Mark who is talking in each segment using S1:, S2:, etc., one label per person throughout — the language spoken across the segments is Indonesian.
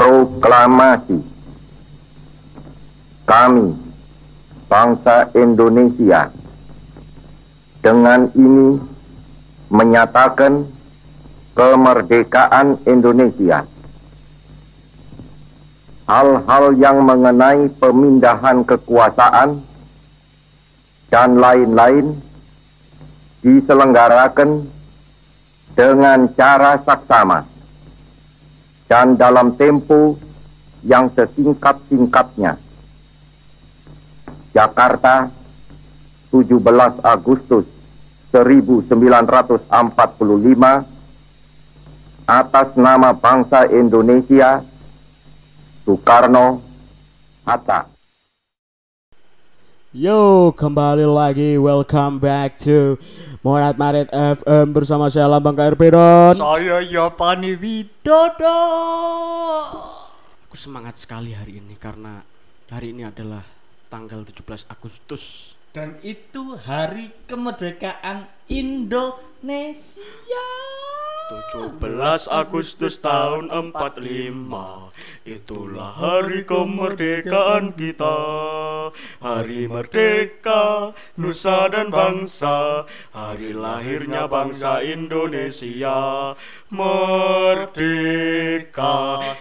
S1: Proklamasi Kami, bangsa Indonesia, dengan ini menyatakan kemerdekaan Indonesia. Hal-hal yang mengenai pemindahan kekuasaan dan lain-lain diselenggarakan dengan cara saksama dan dalam tempo yang sesingkat-singkatnya. Jakarta, 17 Agustus 1945 atas nama bangsa Indonesia Soekarno Hatta.
S2: Yo, kembali lagi. Welcome back to Morat Marit FM bersama saya Lambang KRP Don.
S3: Saya Yopani Widodo.
S2: Aku semangat sekali hari ini karena hari ini adalah tanggal 17 Agustus.
S3: Dan itu hari kemerdekaan Indonesia.
S2: 17 Agustus tahun 45 Itulah hari kemerdekaan kita Hari merdeka Nusa dan bangsa Hari lahirnya bangsa Indonesia Merdeka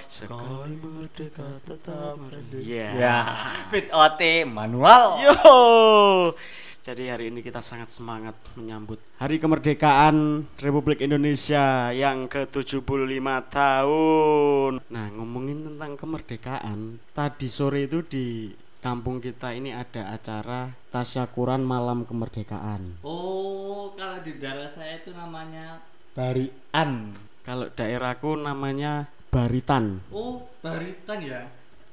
S2: Sekali merdeka tetap merdeka
S3: Ya,
S2: yeah.
S3: fit OT manual.
S2: Yo. Jadi hari ini kita sangat semangat menyambut Hari Kemerdekaan Republik Indonesia yang ke-75 tahun. Nah, ngomongin tentang kemerdekaan, tadi sore itu di kampung kita ini ada acara tasyakuran malam kemerdekaan.
S3: Oh, kalau di daerah saya itu namanya barian.
S2: Kalau daerahku namanya baritan.
S3: Oh, baritan ya.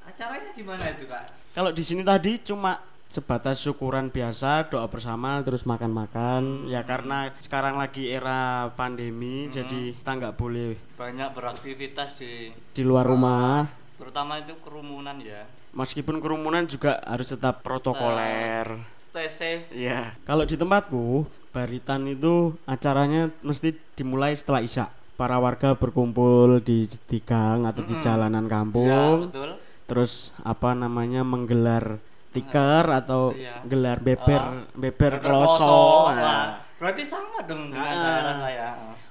S3: Acaranya gimana itu, Kak?
S2: Kalau di sini tadi cuma sebatas syukuran biasa, doa bersama terus makan-makan. Ya karena sekarang lagi era pandemi jadi kita nggak boleh
S3: Banyak beraktivitas di
S2: di luar rumah.
S3: terutama itu kerumunan ya.
S2: Meskipun kerumunan juga harus tetap protokoler.
S3: Safe.
S2: Ya, kalau di tempatku baritan itu acaranya mesti dimulai setelah isya. Para warga berkumpul di gang atau di jalanan
S3: Ya,
S2: kampung.
S3: betul.
S2: terus apa namanya menggelar tikar atau
S3: Iya.
S2: gelar beber beber
S3: Beber
S2: kloso. Nah,
S3: berarti sama dong dengan
S2: Ah.
S3: daerah saya.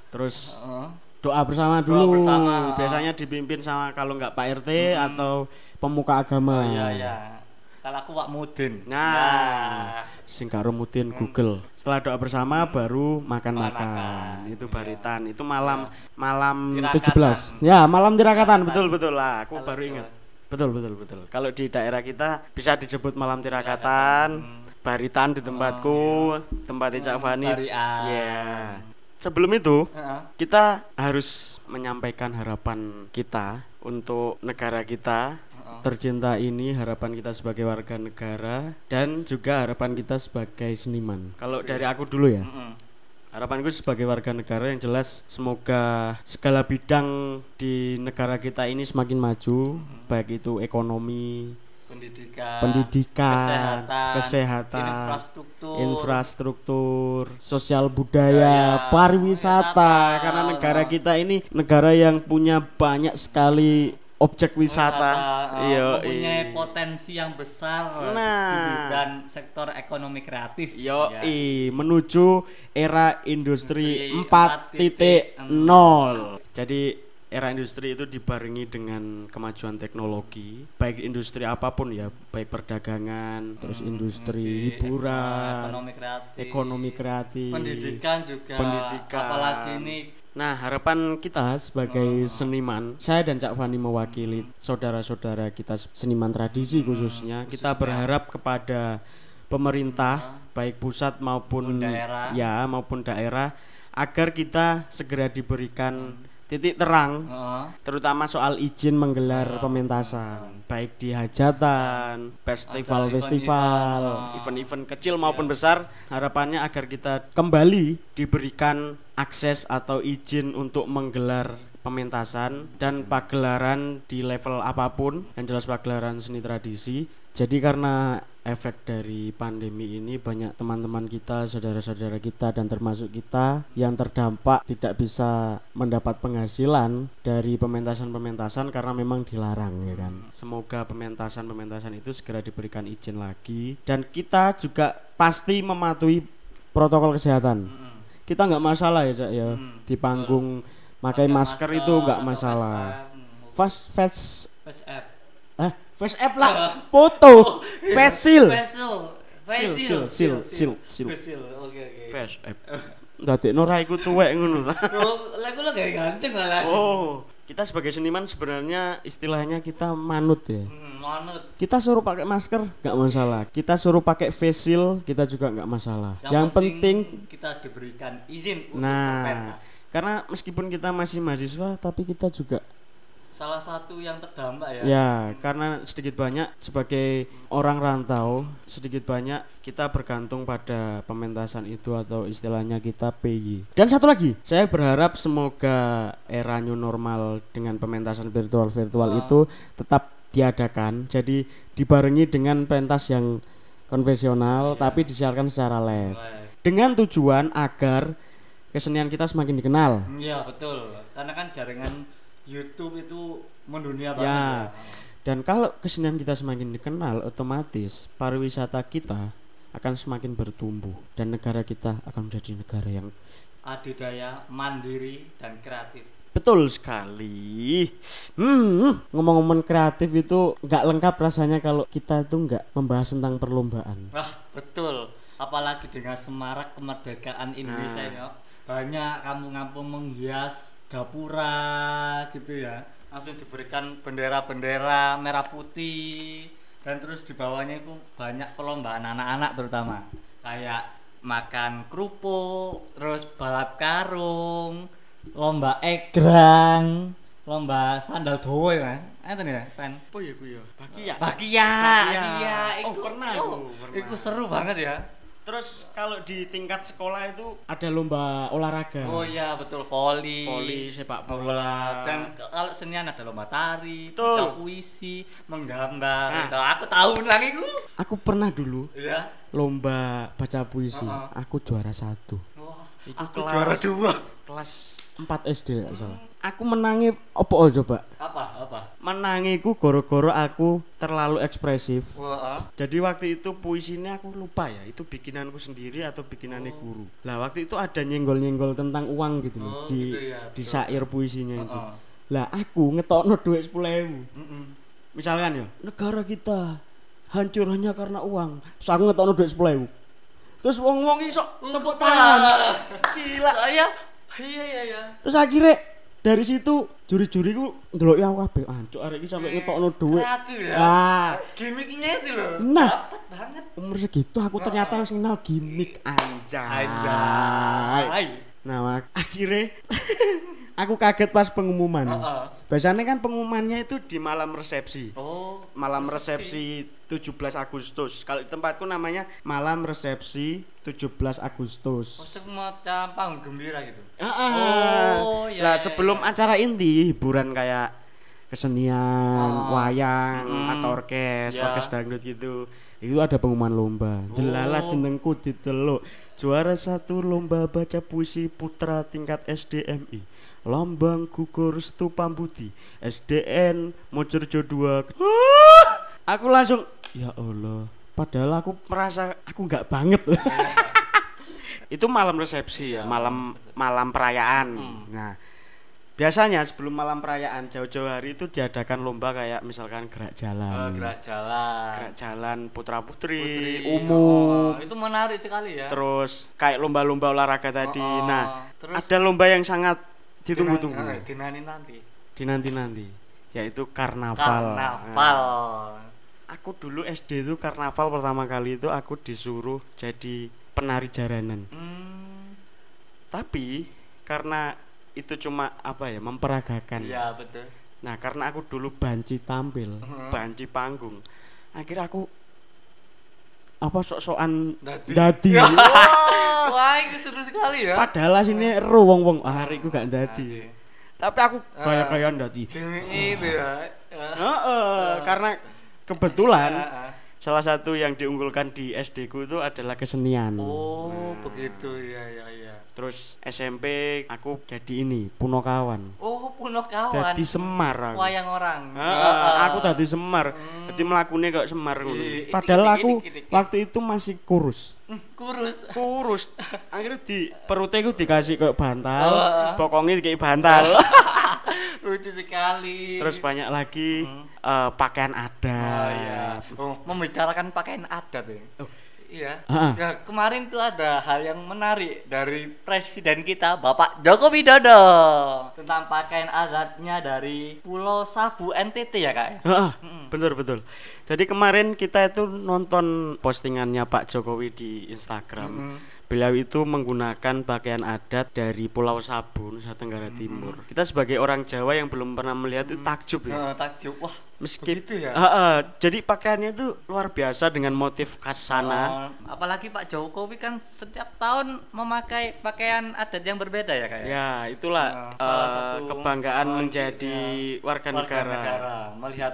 S2: terus
S3: Heeh.
S2: doa bersama
S3: Doa
S2: dulu
S3: bersama.
S2: biasanya dipimpin sama kalau nggak Pak RT atau pemuka agama
S3: Oh, iya iya. Kalau aku Wak Mudin.
S2: nah sing karo mutin Google setelah doa bersama baru makan-makan
S3: Makan.
S2: itu baritan itu malam malam
S3: Tirakatan.
S2: 17 ya malam tirakatan betul betul lah aku
S3: Kalau
S2: baru ingat betul betul betul. Kalau di daerah kita bisa disebut malam tirakatan baritan di tempatku tempat Cak Fani.
S3: Barian.
S2: ya sebelum itu
S3: Heeh.
S2: kita harus menyampaikan harapan kita untuk negara kita. Tercinta ini harapan kita sebagai warga negara dan juga harapan kita sebagai seniman. Kalau dari aku dulu ya.
S3: Mm-mm.
S2: Harapanku sebagai warga negara yang jelas semoga segala bidang di negara kita ini semakin maju baik itu ekonomi
S3: Pendidikan.
S2: pendidikan
S3: Kesehatan.
S2: kesehatan,
S3: Infrastruktur.
S2: infrastruktur, sosial budaya,
S3: Budaya,
S2: pariwisata
S3: wisata.
S2: karena negara kita ini negara yang punya banyak sekali objek wisata.
S3: Wisata,
S2: Iya,
S3: uh, mempunyai
S2: iya.
S3: potensi yang besar uh,
S2: Nah.
S3: bidang sektor ekonomi kreatif.
S2: Yo,
S3: ya.
S2: menuju era industri
S3: Industri
S2: 4.0. Jadi era industri itu dibarengi dengan kemajuan teknologi, baik industri apa pun ya, baik perdagangan, terus industri hiburan,
S3: ekonomi kreatif,
S2: ekonomi kreatif,
S3: pendidikan juga,
S2: pendidikan.
S3: apalagi ini
S2: Nah, harapan kita sebagai seniman, saya dan Cak Fani mewakili saudara-saudara kita seniman tradisi khususnya, kita berharap kepada pemerintah baik pusat maupun
S3: daerah.
S2: ya maupun daerah agar kita segera diberikan titik terang
S3: uh,
S2: terutama soal izin menggelar pementasan baik di hajatan, festival-festival,
S3: event-event,
S2: event-event kecil maupun besar harapannya agar kita kembali diberikan akses atau izin untuk menggelar pementasan dan pagelaran di level apa pun yang jelas pagelaran seni tradisi. Jadi karena efek dari pandemi ini banyak teman-teman kita, saudara-saudara kita dan termasuk kita yang terdampak tidak bisa mendapat penghasilan dari pementasan-pementasan karena memang dilarang ya kan. Semoga pementasan-pementasan itu segera diberikan izin lagi dan kita juga pasti mematuhi protokol kesehatan. Kita nggak masalah ya, Cak ya. Di panggung pakai masker, itu nggak masalah. Fast face
S3: Face app.
S2: Face app lah, foto, face seal. Seal, seal, seal, seal, seal.
S3: Facial. Oke oke.
S2: Face app. Ndadekno ra iku tuwek ngono ta.
S3: Oh, lagu lo kayak ganteng lah.
S2: Oh, kita sebagai seniman sebenarnya istilahnya kita manut ya.
S3: Hmm, manut.
S2: Kita suruh pakai masker nggak masalah. Kita suruh pakai face seal kita juga nggak masalah. Yang, penting,
S3: kita diberikan izin untuk
S2: nah karena meskipun kita masih mahasiswa tapi kita juga
S3: salah satu yang terdampak ya.
S2: ya karena sedikit banyak sebagai orang rantau sedikit banyak kita bergantung pada pementasan itu atau istilahnya kita PY. Dan satu lagi, saya berharap semoga era new normal dengan pementasan virtual-virtual
S3: Ah.
S2: itu tetap diadakan. Jadi dibarengi dengan pentas yang konvensional tapi disiarkan secara live.
S3: Live.
S2: Dengan tujuan agar kesenian kita semakin dikenal.
S3: Iya betul. Karena kan jaringan YouTube itu mendunia
S2: Ya.
S3: banget. Ya.
S2: Dan kalau kesenian kita semakin dikenal, otomatis pariwisata kita akan semakin bertumbuh dan negara kita akan menjadi negara yang
S3: Adidaya, mandiri dan kreatif.
S2: betul sekali. Hmm, ngomong-ngomong kreatif itu nggak lengkap rasanya kalau kita itu nggak membahas tentang perlombaan.
S3: Wah betul. Apalagi dengan semarak kemerdekaan Indonesia
S2: Nah.
S3: Banyak kampung-kampung menghias gapura gitu ya. Langsung diberikan bendera-bendera merah putih dan terus di bawahnya itu banyak perlombaan anak-anak terutama kayak makan kerupuk, terus balap karung, lomba egrang, lomba sandal dowo ya, Kan? Itu ya, Pen.
S2: Apa ya ku ya? Bakia.
S3: Bakia,
S2: Bakia.
S3: iya,
S2: Oh,
S3: itu,
S2: pernah
S3: itu,
S2: aku, pernah.
S3: itu seru banget ya.
S2: Terus kalau di tingkat sekolah itu ada lomba olahraga.
S3: Oh iya betul volley,
S2: Voli, sepak
S3: bola. Dan kalau senian ada lomba tari,
S2: Betul.
S3: baca puisi, menggambar.
S2: Nah.
S3: gitu. Aku tahu lagi ku.
S2: Aku pernah dulu
S3: Iya.
S2: lomba baca puisi.
S3: Heeh.
S2: Aku juara satu.
S3: Wah, aku
S2: kelas-
S3: juara dua.
S2: kelas 4 SD nggak salah. Aku menangi opo oh, coba?
S3: Apa? Apa?
S2: Menangiku goro-goro aku terlalu ekspresif.
S3: Wah, ah.
S2: Jadi waktu itu puisinya aku lupa ya, itu bikinanku sendiri atau bikinannya guru. Lah waktu itu ada nyenggol-nyenggol tentang uang gitu loh
S3: Oh,
S2: di
S3: gitu ya,
S2: di syair puisinya itu.
S3: Heeh.
S2: Lah aku ngetokno duit 10.000.
S3: Mm-mm.
S2: Misalkan ya, negara kita hancur hanya karena uang. Terus aku ngetokno duit 10.000. Terus wong-wong iso tepuk tangan. Gila.
S3: Saya iya iya iya.
S2: Terus akhirnya dari situ juri-juri ku ndelok aku kabeh ancuk arek iki sampe ngetokno duit.
S3: Kreatif ya.
S2: Ah,
S3: Gimiknya itu loh.
S2: Nah.
S3: Dapet banget.
S2: umur segitu aku ternyata wis kenal gimmick anjay.
S3: Anjay.
S2: Nah, akhirnya aku kaget pas pengumuman.
S3: Heeh.
S2: Biasanya kan pengumumannya itu di malam resepsi.
S3: Oh,
S2: Malam resepsi 17 Agustus. Kalau di tempatku namanya malam resepsi 17
S3: Oh,
S2: Agustus.
S3: semacam panggung gembira gitu.
S2: Ah,
S3: Oh, iya,
S2: Lah
S3: iya,
S2: sebelum
S3: iya.
S2: acara inti hiburan kayak kesenian,
S3: Oh.
S2: wayang
S3: Mm.
S2: atau orkes,
S3: Ya.
S2: orkes dangdut gitu. Itu ada pengumuman lomba. Delalah
S3: Oh.
S2: jenengku diteluk. Juara satu lomba baca puisi putra tingkat SDMI. Lambang gugur Restu Pambudi. SDN Mojorejo 2. Aku langsung ya Allah. Padahal aku merasa aku nggak banget. itu malam resepsi ya, malam malam perayaan. Nah, biasanya sebelum malam perayaan jauh-jauh hari itu diadakan lomba kayak misalkan gerak
S3: Oh,
S2: jalan,
S3: gerak jalan.
S2: gerak jalan putra putri,
S3: Putri.
S2: umum,
S3: Oh, itu menarik sekali ya.
S2: terus kayak lomba-lomba olahraga tadi.
S3: Oh,
S2: Nah,
S3: terus
S2: ada lomba yang sangat ditunggu-tunggu,
S3: Dinan- eh, dinani nanti.
S2: dinanti-nanti, yaitu karnaval.
S3: Karnaval.
S2: Nah, aku dulu SD itu karnaval pertama kali itu aku disuruh jadi penari jaranan.
S3: Hmm,
S2: Tapi karena itu cuma apa ya memperagakan.
S3: iya betul.
S2: Nah karena aku dulu banci tampil,
S3: Mhm.
S2: banci panggung, akhirnya aku apa sok-sokan
S3: Dadi.
S2: dadi.
S3: Ya.
S2: Wah,
S3: Wah, itu seru sekali ya.
S2: Padahal sini ero wong wong ah hari aku gak dadi.
S3: Dadi.
S2: Tapi aku gaya-gayaan dadi.
S3: Gimik itu ya. Ya.
S2: Heeh, karena kebetulan
S3: Ah, ah.
S2: salah satu yang diunggulkan di SD ku itu adalah kesenian.
S3: Oh, begitu ya ya ya.
S2: Terus SMP aku jadi ini Punokawan.
S3: Oh, puno kawan.
S2: Jadi Semar aku.
S3: Wayang orang.
S2: Heeh, aku tadi Semar. Jadi melakukannya kok Semar ngono.
S3: Iya,
S2: Padahal
S3: itik,
S2: aku
S3: itik, itik.
S2: waktu itu masih kurus.
S3: Hmm, kurus.
S2: Kurus. Akhirnya di perutnya ku dikasih kayak bantal,
S3: Oh, heeh.
S2: pokoknya kayak bantal.
S3: Lucu sekali.
S2: Terus banyak lagi eh, pakaian adat.
S3: Oh iya. Oh, membicarakan pakaian adat ya.
S2: Oh.
S3: Iya. Ya, kemarin tuh ada hal yang menarik dari presiden kita Bapak Joko Widodo tentang pakaian adatnya dari Pulau Sabu NTT ya, Kak.
S2: Heeh, betul betul. Jadi kemarin kita itu nonton postingannya Pak Jokowi di Instagram. Beliau itu menggunakan pakaian adat dari Pulau Sabu, Nusa Tenggara Timur. Kita sebagai orang Jawa yang belum pernah melihat itu takjub ya.
S3: Eh, takjub. Wah,
S2: Meski
S3: begitu ya?
S2: Heeh, jadi pakaiannya itu luar biasa dengan motif khas sana.
S3: Oh, apalagi Pak Jokowi kan setiap tahun memakai pakaian adat yang berbeda ya, Kak. ya?
S2: Ya, itulah
S3: Nah, salah
S2: eh,
S3: satu
S2: kebanggaan
S3: oh,
S2: menjadi
S3: iya,
S2: warga negara.
S3: melihat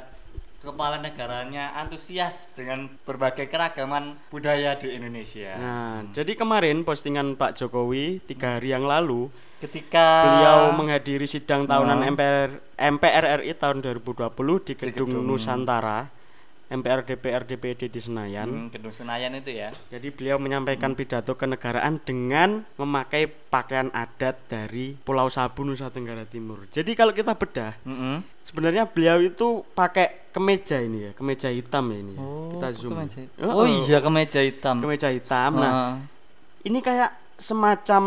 S3: kepala negaranya antusias dengan berbagai keragaman budaya di Indonesia.
S2: Nah, jadi kemarin postingan Pak Jokowi tiga hari yang lalu
S3: Ketika
S2: beliau menghadiri sidang tahunan
S3: Hmm.
S2: MPR MPR RI tahun 2020 di gedung,
S3: gedung-
S2: Nusantara MPR DPR DPD di Senayan.
S3: Hmm, gedung Senayan itu ya.
S2: Jadi beliau menyampaikan pidato kenegaraan dengan memakai pakaian adat dari Pulau Sabu Nusa Tenggara Timur. Jadi kalau kita bedah,
S3: Mm-mm.
S2: sebenarnya beliau itu pakai kemeja ini ya, kemeja hitam ya ini. ya. kita zoom.
S3: kemeja hitam.
S2: Oh,
S3: Oh iya kemeja hitam.
S2: kemeja hitam. Nah,
S3: Ah.
S2: ini kayak semacam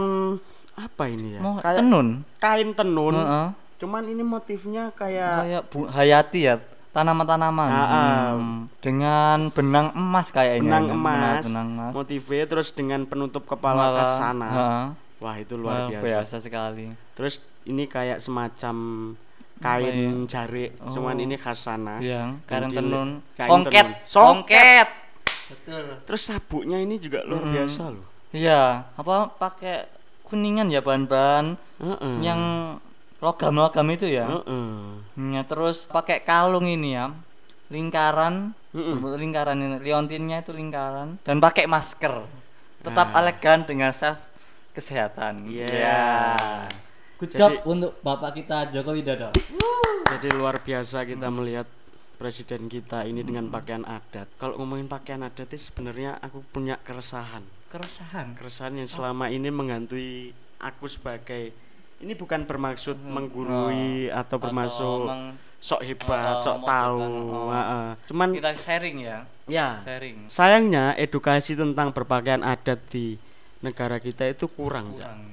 S2: apa ini ya?
S3: mau
S2: kayak
S3: tenun.
S2: kain tenun.
S3: Heeh.
S2: Cuman ini motifnya kayak
S3: Kayak bu- hayati ya tanaman-tanaman
S2: Ah, ah.
S3: Hmm. dengan benang emas kayaknya
S2: benang
S3: ya,
S2: emas,
S3: benang emas
S2: motifnya terus dengan penutup kepala ke sana.
S3: heeh.
S2: Wah, itu
S3: Wah,
S2: luar biasa.
S3: sekali
S2: Terus ini kayak semacam kain jarik,
S3: Oh.
S2: cuman ini khas sana. Dan
S3: kain tenun
S2: kain
S3: songket
S2: tenun.
S3: songket betul
S2: Terus sabuknya ini juga luar
S3: Mm-mm.
S2: biasa loh.
S3: iya apa pakai kuningan ya bahan-bahan
S2: Heeh.
S3: yang logam-logam itu ya
S2: Heeh.
S3: Ya, terus pakai kalung ini ya lingkaran
S2: Mm-mm.
S3: berbentuk lingkaran ini liontinnya itu lingkaran dan pakai masker tetap
S2: Ah.
S3: elegan dengan self kesehatan
S2: Iya.
S3: Ya. good
S2: Jadi-
S3: job untuk bapak kita Joko Widodo
S2: Jadi luar biasa kita melihat presiden kita ini dengan pakaian adat. Kalau ngomongin pakaian adat itu sebenarnya aku punya keresahan.
S3: keresahan
S2: Keresahan yang selama ini menghantui aku sebagai ini bukan bermaksud menggurui atau bermaksud
S3: meng-
S2: sok hebat,
S3: Oh,
S2: sok tahu.
S3: oh.
S2: Heeh. Cuman
S3: kita sharing ya
S2: ya
S3: sharing
S2: sayangnya edukasi tentang berpakaian adat di negara kita itu kurang.
S3: Kurang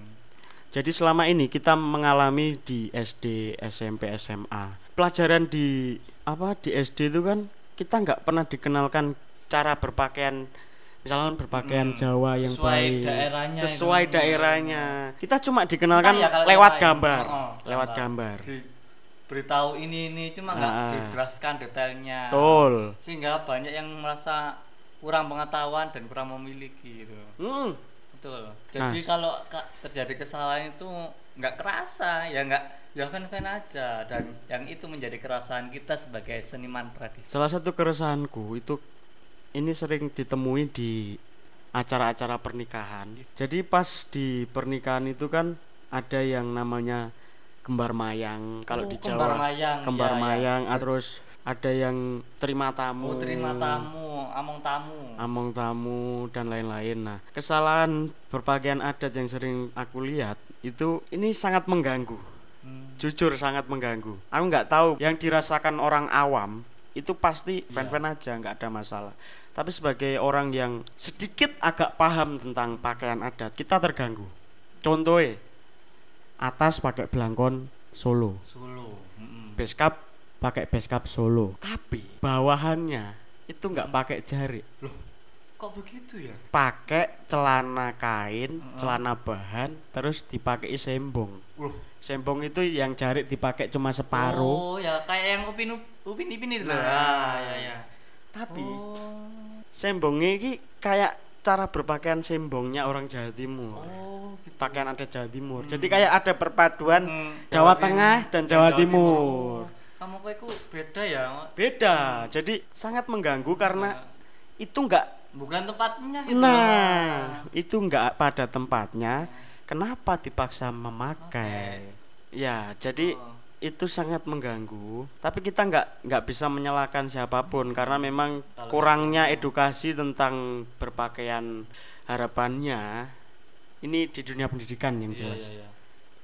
S2: Jadi selama ini kita mengalami di SD, SMP, SMA. Pelajaran di apa di SD itu kan kita nggak pernah dikenalkan cara berpakaian misalnya berpakaian
S3: Hmm,
S2: Jawa yang
S3: sesuai
S2: baik
S3: daerahnya
S2: sesuai
S3: itu.
S2: daerahnya. Kita cuma dikenalkan
S3: ya kalau
S2: lewat
S3: lain.
S2: gambar,
S3: Oh, oh,
S2: lewat gambar.
S3: diberitahu ini ini cuma nggak
S2: Ah.
S3: dijelaskan detailnya
S2: Betul.
S3: sehingga banyak yang merasa kurang pengetahuan dan kurang memiliki gitu
S2: Hmm.
S3: betul jadi kalau ka- terjadi kesalahan itu nggak kerasa ya nggak ya fan fan aja dan yang itu menjadi keresahan kita sebagai seniman tradisi
S2: Salah satu keresahanku itu ini sering ditemui di acara-acara pernikahan. Jadi pas di pernikahan itu kan ada yang namanya kembar mayang kalau
S3: Oh,
S2: di
S3: kembar
S2: Jawa.
S3: mayang,
S2: Kembar
S3: ya, ya.
S2: mayang, ah, terus ada yang terima tamu.
S3: mau terima tamu among tamu
S2: Among tamu dan lain-lain. Nah, kesalahan berpakaian adat yang sering aku lihat itu ini sangat mengganggu.
S3: Hmm.
S2: Jujur sangat mengganggu. Aku nggak tahu yang dirasakan orang awam itu pasti
S3: Iya.
S2: fan-fan aja nggak ada masalah. Tapi sebagai orang yang sedikit agak paham tentang pakaian adat, kita terganggu. Contohnya, atas pakai belangkon solo,
S3: Solo Mm-mm.
S2: base cap pakai base cap solo. Tapi bawahannya itu nggak pakai jari,
S3: kok begitu ya
S2: pakai celana kain, celana bahan, terus dipakai sembong.
S3: Loh.
S2: Sembong itu yang jari dipakai cuma separuh.
S3: oh ya kayak yang upin upin ipin itu loh.
S2: Nah.
S3: Ah, ya ya
S2: Tapi
S3: oh
S2: sembongnya ini kayak cara berpakaian sembongnya orang Jawa Timur.
S3: oh gitu.
S2: Pakaian ada Jawa Timur. Jadi kayak ada perpaduan
S3: Hmm,
S2: Jawa
S3: Jawa
S2: Tengah dan Jawa Timur.
S3: kamu kok itu beda ya
S2: Beda. Jadi sangat mengganggu karena itu enggak
S3: bukan tempatnya gitu
S2: nah itu enggak pada tempatnya kenapa dipaksa memakai ya jadi
S3: Oh.
S2: Itu sangat mengganggu tapi kita nggak nggak bisa menyalahkan siapa pun karena memang kurangnya edukasi tentang berpakaian harapannya ini di dunia pendidikan yang
S3: Iya,
S2: jelas.
S3: iya, iya.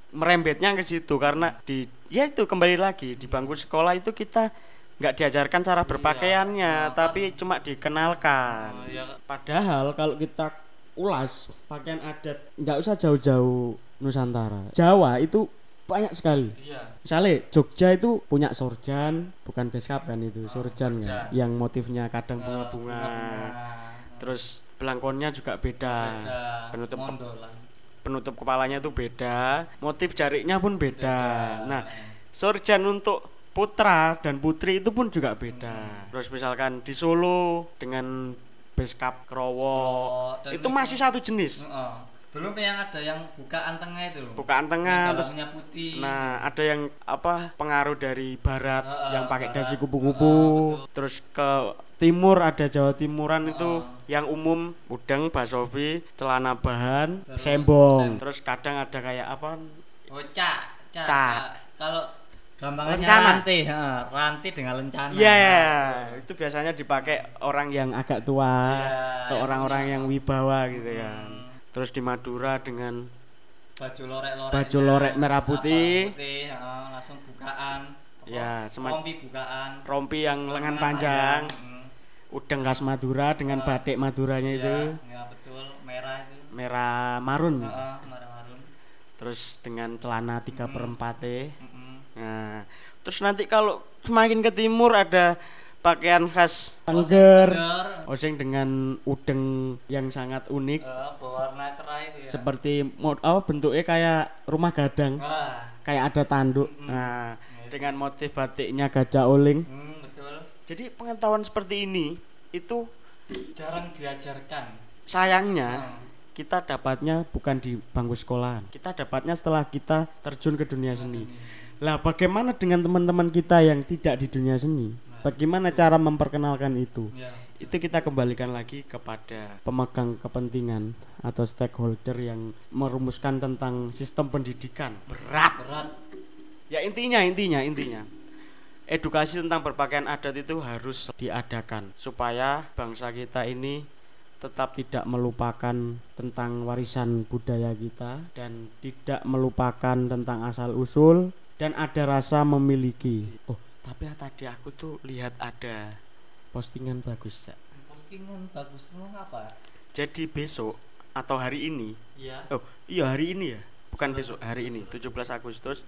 S2: merembetnya ke situ karena di ya itu kembali lagi di bangku sekolah itu kita nggak diajarkan cara berpakaiannya
S3: Nah,
S2: tapi cuma dikenalkan.
S3: Oh, iya.
S2: padahal kalau kita ulas pakaian adat nggak usah jauh-jauh Nusantara. Jawa itu banyak sekali.
S3: Iya.
S2: Misalnya Jogja itu punya sorjan bukan beskap kan itu sorjan kan
S3: sorjan.
S2: yang motifnya kadang
S3: Eh,
S2: bunga-bunga.
S3: bunga-bunga.
S2: terus belangkonnya juga beda,
S3: Beda,
S2: penutup
S3: mondolan.
S2: penutup kepalanya itu beda motif jariknya pun beda, nah sorjan untuk putra dan putri itu pun juga beda. Terus misalkan di Solo dengan beskap krowo
S3: Oh,
S2: itu masih satu jenis.
S3: Heeh. Belum yang ada yang bukaan tengah itu
S2: bukaan
S3: yang
S2: tengah terus
S3: putih
S2: Nah, ada yang apa pengaruh dari barat
S3: Heeh,
S2: yang pakai
S3: barat.
S2: dasi kupu-kupu.
S3: Heeh,
S2: Terus ke timur ada Jawa Timuran itu
S3: Heeh.
S2: yang umum udang, basofi, celana bahan,
S3: Terus
S2: sembong.
S3: sem-
S2: Terus kadang ada kayak apa?
S3: oh cak cak,
S2: Cak.
S3: kalau gampangannya
S2: Lencana.
S3: rantai heeh, rantai dengan lencana
S2: Iya, itu biasanya dipakai orang yang agak tua
S3: Iya,
S2: atau
S3: yang
S2: orang-orang
S3: punya-
S2: yang wibawa gitu kan.
S3: Hmm.
S2: Terus di Madura dengan
S3: baju lorek-lorek
S2: Baju lorek merah putih.
S3: putih heeh, langsung bukaan
S2: Ya,
S3: rompi bukaan
S2: rompi yang lengan panjang,
S3: Mm.
S2: udeng khas Madura dengan batik Maduranya itu
S3: Iya, ya betul merah itu
S2: merah marun.
S3: Heeh, merah marun
S2: terus dengan celana 3 per 4
S3: Mm-mm.
S2: nah terus nanti kalau semakin ke timur ada pakaian khas Tengger
S3: Tengger,
S2: oseng dengan udeng yang sangat unik.
S3: Eh, berwarna cerah itu ya.
S2: Seperti mod oh bentuknya kayak rumah gadang.
S3: Wah
S2: kayak ada tanduk. Nah dengan motif batiknya gajah oling
S3: hmm, betul.
S2: Jadi pengetahuan seperti ini itu
S3: jarang diajarkan.
S2: sayangnya
S3: Hmm.
S2: kita dapatnya bukan di bangku sekolahan. Kita dapatnya setelah kita terjun ke dunia seni. Lah bagaimana dengan teman-teman kita yang tidak di dunia seni bagaimana cara memperkenalkan itu?
S3: Ya.
S2: Itu kita kembalikan lagi kepada pemegang kepentingan atau stakeholder yang merumuskan tentang sistem pendidikan. Berat.
S3: Berat.
S2: Ya intinya intinya intinya. Edukasi tentang berpakaian adat itu harus diadakan supaya bangsa kita ini tetap tidak melupakan tentang warisan budaya kita dan tidak melupakan tentang asal usul dan ada rasa memiliki. Oh tapi tadi aku tuh lihat ada postingan bagus Cak.
S3: postingan bagus tentang apa
S2: jadi besok atau hari ini?
S3: Ya
S2: Oh, iya hari ini ya. Bukan besok, hari ini 17 Agustus.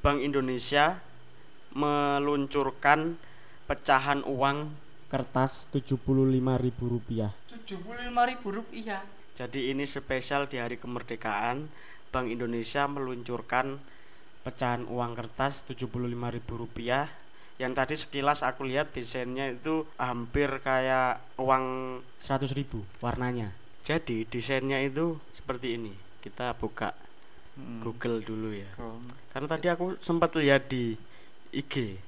S2: Bank Indonesia meluncurkan pecahan uang kertas Rp75.000 rupiah.
S3: tujuh puluh lima ribu rupiah?
S2: Jadi ini spesial di hari kemerdekaan. Bank Indonesia meluncurkan pecahan uang kertas Rp75.000 rupiah yang tadi sekilas aku lihat desainnya itu hampir kayak uang 100.000 warnanya. Jadi desainnya itu seperti ini. Kita buka Google dulu ya. Karena tadi aku sempat lihat di IG.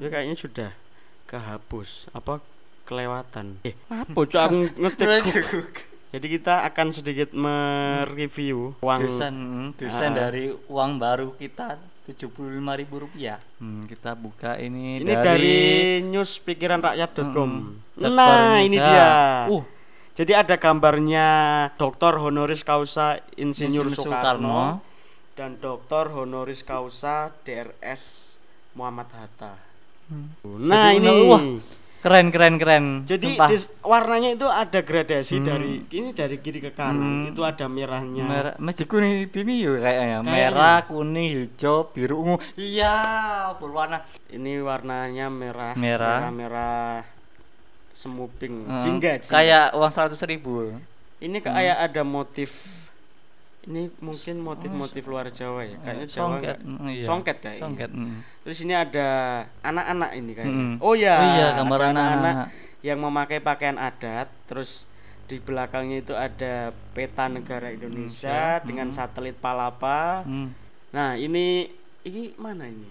S2: Itu kayaknya sudah kehapus apa kelewatan. Eh, apa cok aku ngetik. Jadi kita akan sedikit mereview uang
S3: desain hmm, desain
S2: Ah.
S3: dari uang baru kita tujuh puluh lima ribu rupiah hmm, kita buka ini,
S2: ini dari, newspikirakrakyat.com.
S3: Mm-mm.
S2: Nah, ini dia.
S3: uh
S2: Jadi ada gambarnya Dr. honoris causa Insinyur
S3: Insinyur
S2: Soekarno,
S3: Soekarno.
S2: dan Dr. honoris causa DRS Muhammad Hatta. Nah,
S3: Jadi,
S2: ini.
S3: wah, keren keren keren
S2: Jadi dis- warnanya itu ada gradasi dari ini dari kiri ke kanan.
S3: Hmm.
S2: Itu ada merahnya.
S3: merah masih kuning ini yuk kayaknya
S2: Kayaknya.
S3: merah kuning hijau biru ungu iya berwarna
S2: Ini warnanya merah.
S3: Merah.
S2: merah semuping.
S3: Hmm,
S2: Jingga, jingga.
S3: kayak uang seratus ribu
S2: Ini kayak ada motif ini mungkin motif-motif luar Jawa ya. Kayaknya Jawa
S3: songket
S2: nggak-
S3: mm, iya.
S2: songket kayaknya.
S3: songket mm.
S2: Terus ini ada anak-anak ini kayaknya.
S3: Mm.
S2: Oh ya.
S3: Oh iya, gambar anak-anak.
S2: yang memakai pakaian adat, terus di belakangnya itu ada peta negara Indonesia dengan satelit Palapa.
S3: Mm.
S2: Nah, ini ini mana ini?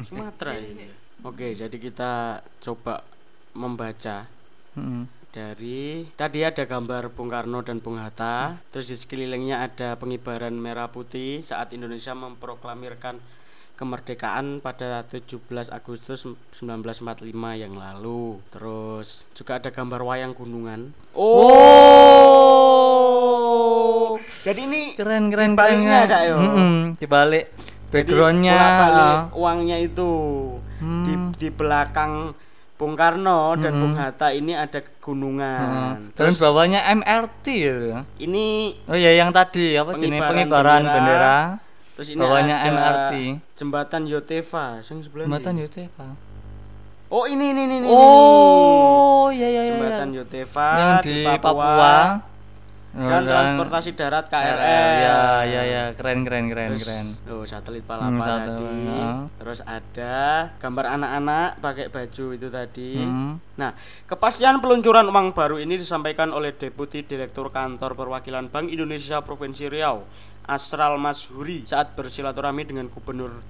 S2: Sumatera ini. Oke, jadi kita coba membaca
S3: Mm.
S2: Dari tadi ada gambar Bung Karno dan Bung Hatta. Terus di sekelilingnya ada pengibaran merah putih saat Indonesia memproklamirkan kemerdekaan pada 17 Agustus 1945 yang lalu. Terus juga ada gambar wayang gunungan. Oh! Jadi ini
S3: keren keren
S2: dibaliknya,
S3: keren. Mm-mm, dibalik backgroundnya.
S2: uangnya itu di
S3: Hmm.
S2: di belakang Bung Karno dan
S3: Hmm.
S2: Bung Hatta ini ada gunungan.
S3: Heeh. terus bawahnya MRT ya
S2: ini
S3: oh ya yang tadi apa jenis
S2: Pengibaran bendera.
S3: bendera,
S2: terus ini
S3: bawahnya
S2: ada
S3: MRT
S2: jembatan Yotefa yang sebelah
S3: jembatan
S2: ini.
S3: Yotefa
S2: Oh ini ini ini. ini,
S3: oh ya ya ya
S2: jembatan
S3: ya.
S2: Yotefa
S3: yang
S2: di,
S3: di
S2: Papua,
S3: Papua,
S2: dan
S3: Oh,
S2: transportasi darat KRL.
S3: ya ya ya keren keren keren
S2: Terus,
S3: keren
S2: Oh, satelit
S3: Hmm,
S2: palapa
S3: satu,
S2: tadi.
S3: ya.
S2: Terus ada gambar anak-anak pakai baju itu tadi.
S3: Hmm.
S2: Nah, kepastian peluncuran uang baru ini disampaikan oleh Deputi Direktur Kantor Perwakilan Bank Indonesia Provinsi Riau, Asral Mashuri saat bersilaturahmi dengan Gubernur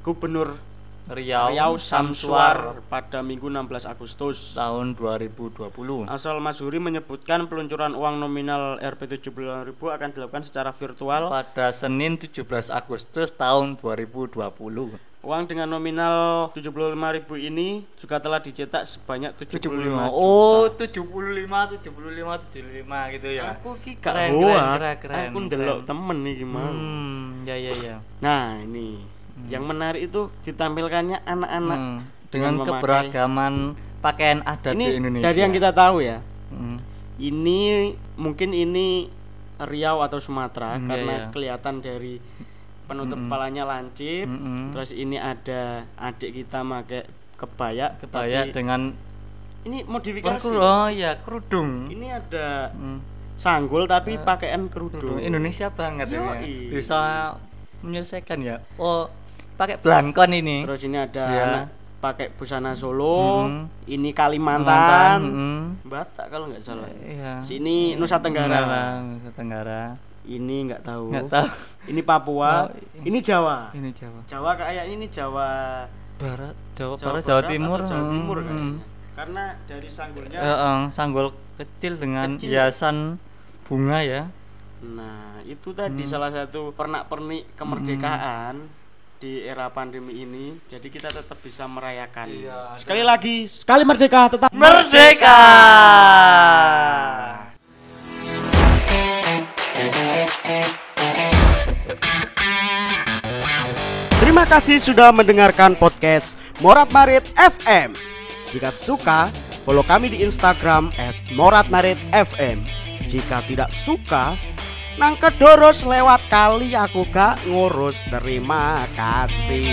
S2: Gubernur
S3: Riau,
S2: Riau Samsuar pada Minggu 16 Agustus.
S3: tahun 2020
S2: Asal Mashuri menyebutkan peluncuran uang nominal Rp75.000 akan dilakukan secara virtual.
S3: pada Senin 17 Agustus tahun 2020
S2: Uang dengan nominal 75.000 ini juga telah dicetak sebanyak 75 juta.
S3: 75 oh 75 75 75 gitu ya
S2: Aku ki gak
S3: Keren,
S2: hoak.
S3: keren, keren, keren,
S2: Aku ndelok
S3: keren.
S2: temen nih gimana.
S3: hmm ya ya ya
S2: Nah, ini. Yang menarik itu ditampilkannya anak-anak
S3: Hmm, dengan keberagaman pakaian adat
S2: Ini
S3: di Indonesia
S2: dari yang kita tahu ya.
S3: Hmm,
S2: Ini mungkin ini Riau atau Sumatera
S3: Hmm, iya,
S2: karena
S3: iya.
S2: kelihatan dari penutup kepalanya lancip.
S3: Mm-mm.
S2: Terus ini ada adik kita pakai kebaya,
S3: kebaya dengan
S2: ini modifikasi.
S3: oh ya kerudung
S2: Ini ada
S3: Hmm,
S2: sanggul tapi pakaian kerudung.
S3: kerudung Indonesia banget ya
S2: Yoi.
S3: bisa menyelesaikan ya oh pakai blankon ini
S2: Terus ini ada
S3: Iya.
S2: anak pakai busana Solo,
S3: Hmm.
S2: ini Kalimantan,
S3: mm,
S2: Batak kalau nggak salah.
S3: iya
S2: Sini Nusa Tenggara.
S3: Nusa Tenggara
S2: Ini nggak tahu.
S3: nggak tahu
S2: Ini Papua,
S3: Oh,
S2: ini Jawa.
S3: ini Jawa
S2: Jawa kayak ini Jawa
S3: Barat Jawa,
S2: Jawa
S3: Barat Jawa
S2: Barat
S3: Timur
S2: Jawa Timur
S3: hmm,
S2: kayaknya.
S3: hmm.
S2: Karena dari sanggulnya
S3: Eh, eh, sanggul kecil dengan
S2: Kecil.
S3: hiasan bunga ya
S2: Nah, itu tadi
S3: Hmm.
S2: salah satu pernak-pernik kemerdekaan di era pandemi ini. Jadi kita tetap bisa merayakan.
S3: Iya,
S2: sekali lagi, sekali merdeka tetap
S3: merdeka
S2: Terima kasih sudah mendengarkan podcast Morat Marit FM. Jika suka, follow kami di Instagram @moratmaritfm. Jika tidak suka, nang kedoros lewat kali aku gak ngurus. Terima kasih.